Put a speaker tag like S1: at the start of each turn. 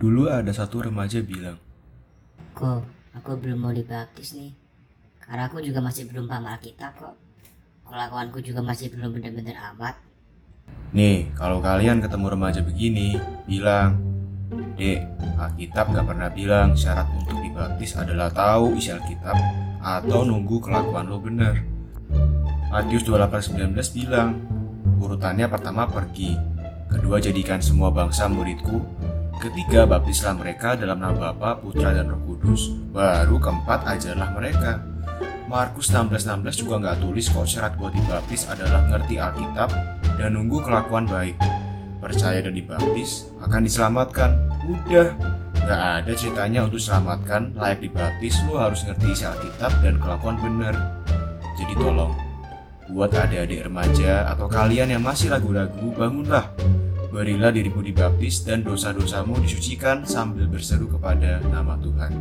S1: Dulu ada satu remaja bilang,
S2: Kok aku belum mau dibaptis nih? Karena aku juga masih belum paham Alkitab kok. Kelakuanku juga masih belum bener-bener amat.
S1: Nih, kalau kalian ketemu remaja begini, bilang, Dek, Alkitab gak pernah bilang syarat untuk dibaptis adalah tahu isi Alkitab atau nunggu kelakuan lo bener. Matius 28:19 bilang, urutannya pertama pergi, kedua jadikan semua bangsa muridku, ketiga baptislah mereka dalam nama Bapa, Putra, dan Roh Kudus, baru keempat ajarlah mereka. Markus 16:16 juga nggak tulis kok syarat buat dibaptis adalah ngerti Alkitab dan nunggu kelakuan baik. Percaya dan dibaptis akan diselamatkan. Udah, nggak ada ceritanya untuk selamatkan layak dibaptis lo harus ngerti isi Alkitab dan kelakuan bener. Jadi tolong, buat adik-adik remaja atau kalian yang masih ragu-ragu, bangunlah. Berilah dirimu dibaptis dan dosa-dosamu disucikan sambil berseru kepada nama Tuhan.